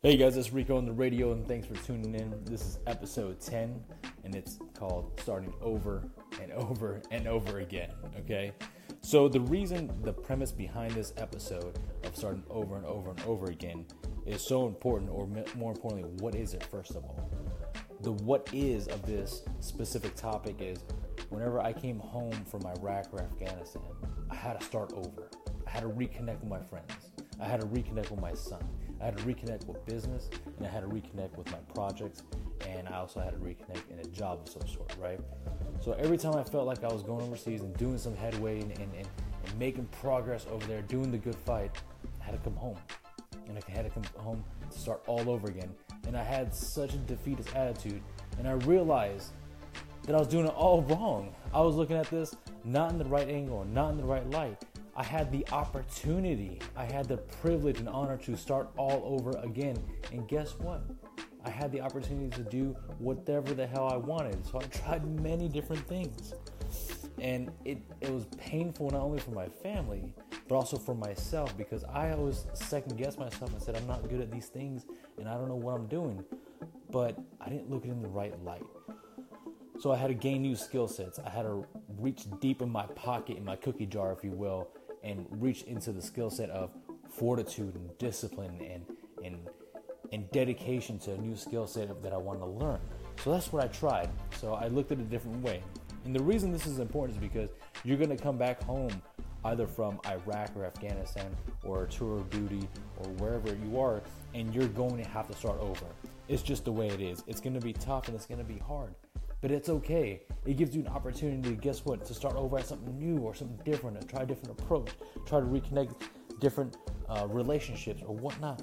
Hey guys, it's Rico on the radio, and thanks for tuning in. This is episode 10, and it's called Starting Over and Over and Over Again. Okay? So, the reason, the premise behind this episode of starting over and over and over again is so important, or more importantly, what is it, first of all? The what is of this specific topic is whenever I came home from Iraq or Afghanistan, I had to start over. I had to reconnect with my friends, I had to reconnect with my son. I had to reconnect with business and I had to reconnect with my projects and I also had to reconnect in a job of some sort, right? So every time I felt like I was going overseas and doing some headway and, and, and, and making progress over there, doing the good fight, I had to come home. And I had to come home to start all over again. And I had such a defeatist attitude. And I realized that I was doing it all wrong. I was looking at this not in the right angle, not in the right light. I had the opportunity, I had the privilege and honor to start all over again. And guess what? I had the opportunity to do whatever the hell I wanted. So I tried many different things. And it, it was painful not only for my family, but also for myself because I always second guess myself and said, I'm not good at these things and I don't know what I'm doing. But I didn't look it in the right light. So I had to gain new skill sets. I had to reach deep in my pocket, in my cookie jar, if you will, and reach into the skill set of fortitude and discipline and and and dedication to a new skill set that I want to learn. So that's what I tried. So I looked at it a different way. And the reason this is important is because you're going to come back home either from Iraq or Afghanistan or a tour of duty or wherever you are, and you're going to have to start over. It's just the way it is. It's going to be tough and it's going to be hard but it's okay. It gives you an opportunity, to guess what, to start over at something new or something different, to try a different approach, try to reconnect different uh, relationships or whatnot.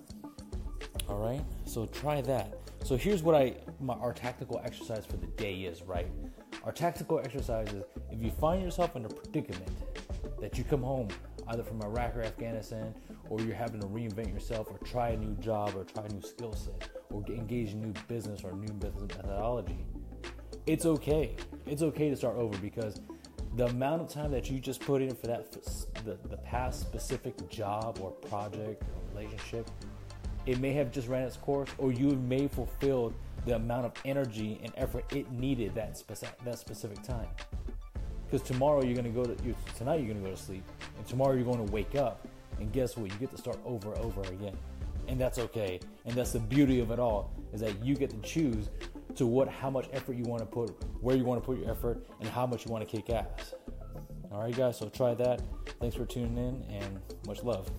All right, so try that. So here's what I my, our tactical exercise for the day is. Right, our tactical exercise is if you find yourself in a predicament that you come home either from Iraq or Afghanistan, or you're having to reinvent yourself, or try a new job, or try a new skill set, or engage in new business or new business methodology it's okay. It's okay to start over because the amount of time that you just put in for that the, the past specific job or project or relationship it may have just ran its course or you may fulfilled the amount of energy and effort it needed that specific that specific time. Because tomorrow you're going to go to you, tonight you're going to go to sleep and tomorrow you're going to wake up and guess what? You get to start over over again. And that's okay. And that's the beauty of it all is that you get to choose to what how much effort you want to put, where you want to put your effort, and how much you want to kick ass. All right, guys. So try that. Thanks for tuning in, and much love.